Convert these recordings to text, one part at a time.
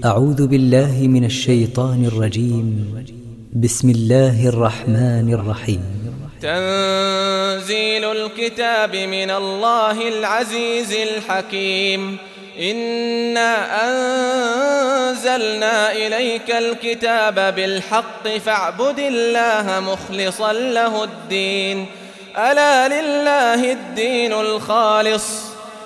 أعوذ بالله من الشيطان الرجيم. بسم الله الرحمن الرحيم. تنزيل الكتاب من الله العزيز الحكيم. إنا أنزلنا إليك الكتاب بالحق فاعبد الله مخلصا له الدين. ألا لله الدين الخالص.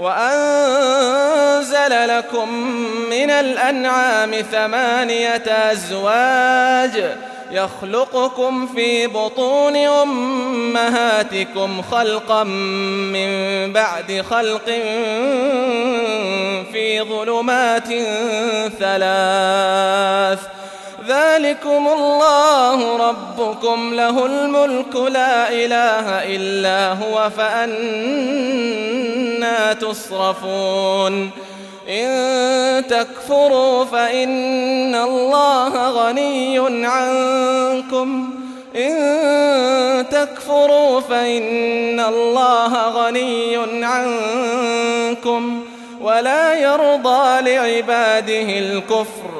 وأنزل لكم من الأنعام ثمانية أزواج يخلقكم في بطون أمهاتكم خلقا من بعد خلق في ظلمات ثلاث ذلكم الله ربكم له الملك لا إله إلا هو فأنا تصرفون. إن تكفروا فإن الله غني عنكم. إن تكفروا فإن الله غني عنكم. ولا يرضى لعباده الكفر.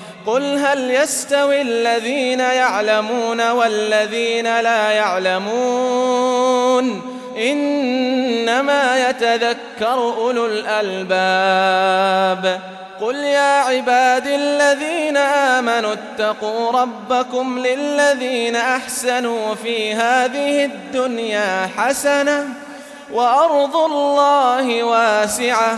قل هل يستوي الذين يعلمون والذين لا يعلمون إنما يتذكر أولو الألباب قل يا عباد الذين آمنوا اتقوا ربكم للذين أحسنوا في هذه الدنيا حسنة وأرض الله واسعة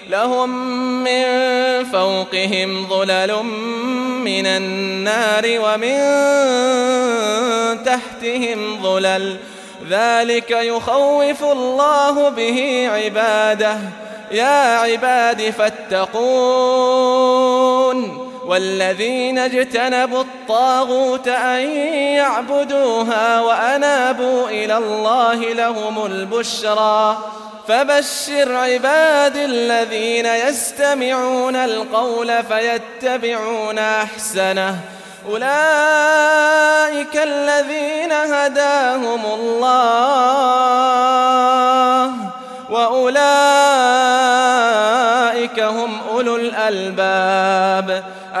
لهم من فوقهم ظلل من النار ومن تحتهم ظلل. ذلك يخوف الله به عباده. يا عباد فاتقون. والذين اجتنبوا الطاغوت أن يعبدوها وأنابوا إلى الله لهم البشرى. فبشر عباد الذين يستمعون القول فيتبعون أحسنه. أولئك الذين هداهم الله وأولئك هم أولو الألباب.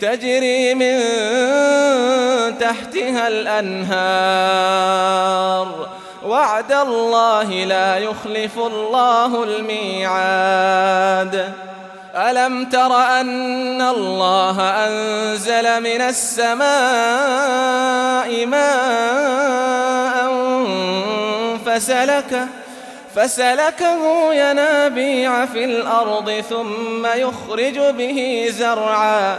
تجري من تحتها الأنهار. وعد الله لا يخلف الله الميعاد. ألم تر أن الله أنزل من السماء ماء فسلكه فسلكه ينابيع في الأرض ثم يخرج به زرعاً.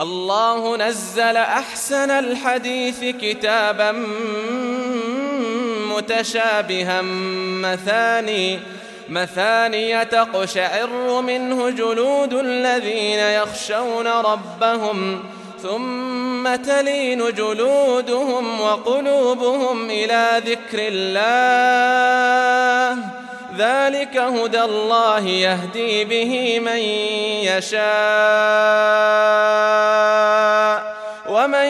الله نزل أحسن الحديث كتابا متشابها مثاني مثاني تقشعر منه جلود الذين يخشون ربهم ثم تلين جلودهم وقلوبهم إلى ذكر الله ذلك هدى الله يهدي به من يشاء ومن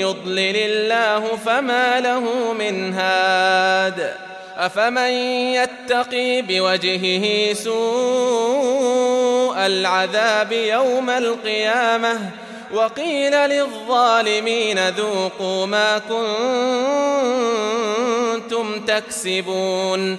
يضلل الله فما له من هاد. أفمن يتقي بوجهه سوء العذاب يوم القيامة؟ وقيل للظالمين ذوقوا ما كنتم تكسبون.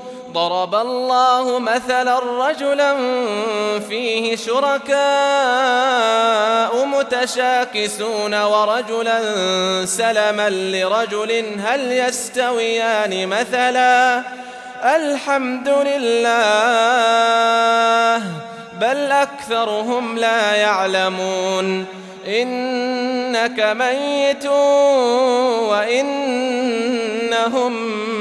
ضرب الله مثلا رجلا فيه شركاء متشاكسون ورجلا سلما لرجل هل يستويان مثلا الحمد لله بل أكثرهم لا يعلمون إنك ميت وإنهم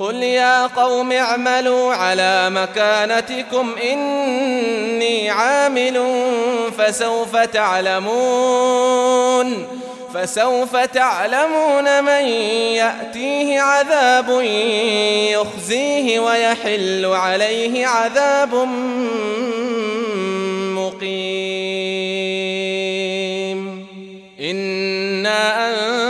قل يا قوم اعملوا على مكانتكم إني عامل فسوف تعلمون فسوف تعلمون من يأتيه عذاب يخزيه ويحل عليه عذاب مقيم إنا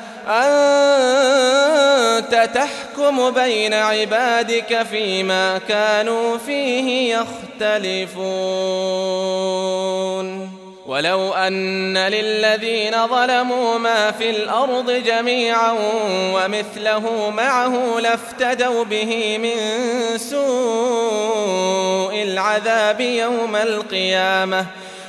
أنت تحكم بين عبادك فيما كانوا فيه يختلفون. ولو أن للذين ظلموا ما في الأرض جميعا ومثله معه لافتدوا به من سوء العذاب يوم القيامة.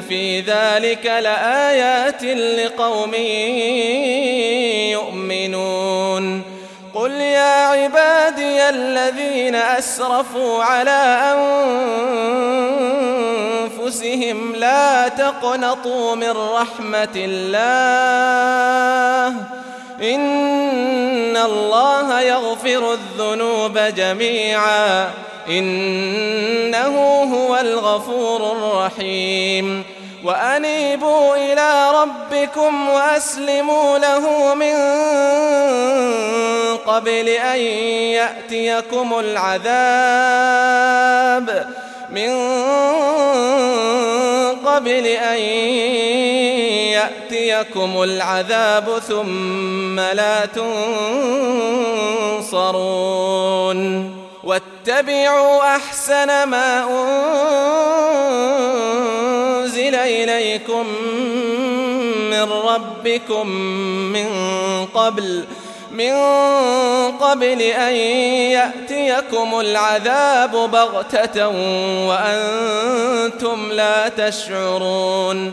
في ذلك لآيات لقوم يؤمنون قل يا عبادي الذين أسرفوا على أنفسهم لا تقنطوا من رحمة الله إن الله يغفر الذنوب جميعاً إنه هو الغفور الرحيم. وأنيبوا إلى ربكم وأسلموا له من قبل أن يأتيكم العذاب. من قبل أن يأتيكم العذاب ثم لا تنصرون. واتبعوا أحسن ما أنزل إليكم من ربكم من قبل من قبل أن يأتيكم العذاب بغتة وأنتم لا تشعرون.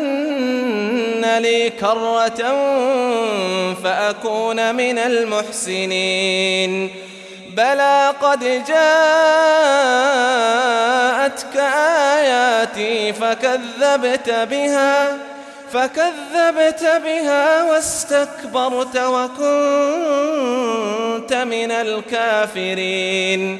لي كرة فأكون من المحسنين. بلى قد جاءتك آياتي فكذبت بها فكذبت بها واستكبرت وكنت من الكافرين.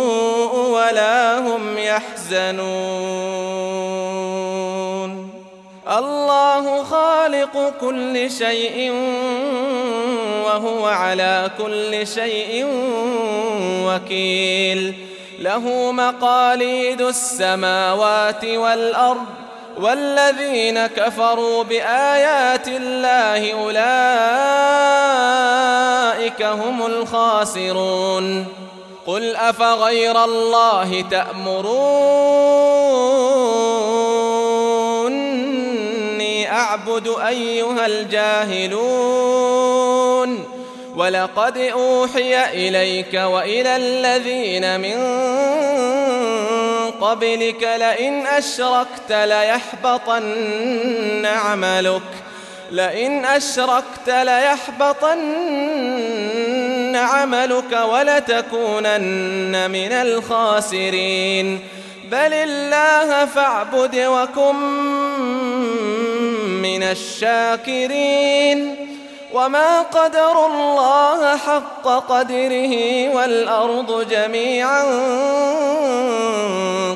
ولا هم يحزنون. الله خالق كل شيء وهو على كل شيء وكيل. له مقاليد السماوات والأرض والذين كفروا بآيات الله أولئك هم الخاسرون. قل أفغير الله تأمروني أعبد أيها الجاهلون ولقد أوحي إليك وإلى الذين من قبلك لئن أشركت ليحبطن عملك لئن أشركت ليحبطن عملك ولتكونن من الخاسرين. بل الله فاعبد وكن من الشاكرين. وما قدر الله حق قدره والأرض جميعا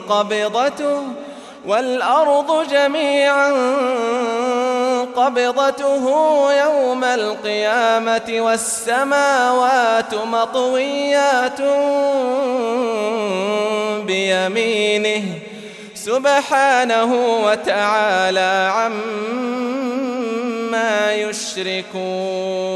قبضته. والأرض جميعا قبضته يوم القيامة والسماوات مطويات بيمينه سبحانه وتعالى عما يشركون.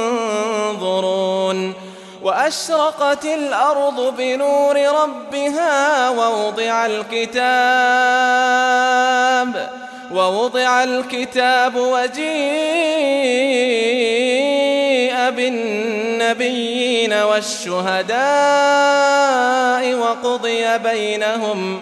وأشرقت الأرض بنور ربها ووضع الكتاب ووضع الكتاب وجيء بالنبيين والشهداء وقضي بينهم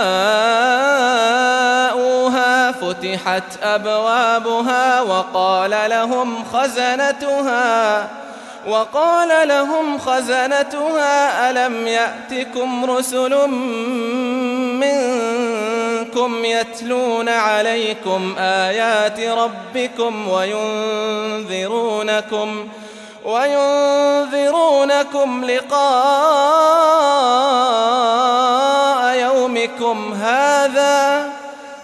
فتحت أبوابها وقال لهم خزنتها وقال لهم خزنتها ألم يأتكم رسل منكم يتلون عليكم آيات ربكم وينذرونكم وينذرونكم لقاء يومكم هذا؟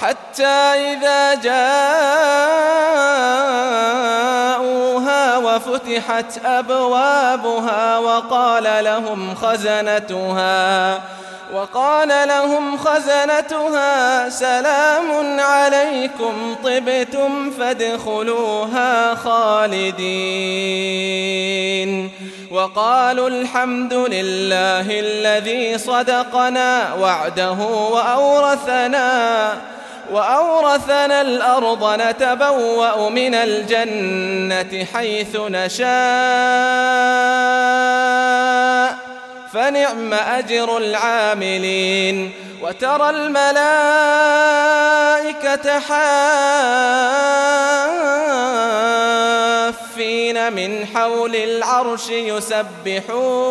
حتى إذا جاءوها وفتحت أبوابها وقال لهم خزنتها وقال لهم خزنتها سلام عليكم طبتم فادخلوها خالدين. وقالوا الحمد لله الذي صدقنا وعده وأورثنا. وأورثنا الأرض نتبوأ من الجنة حيث نشاء. فنعم أجر العاملين. وترى الملائكة حافين من حول العرش يسبحون.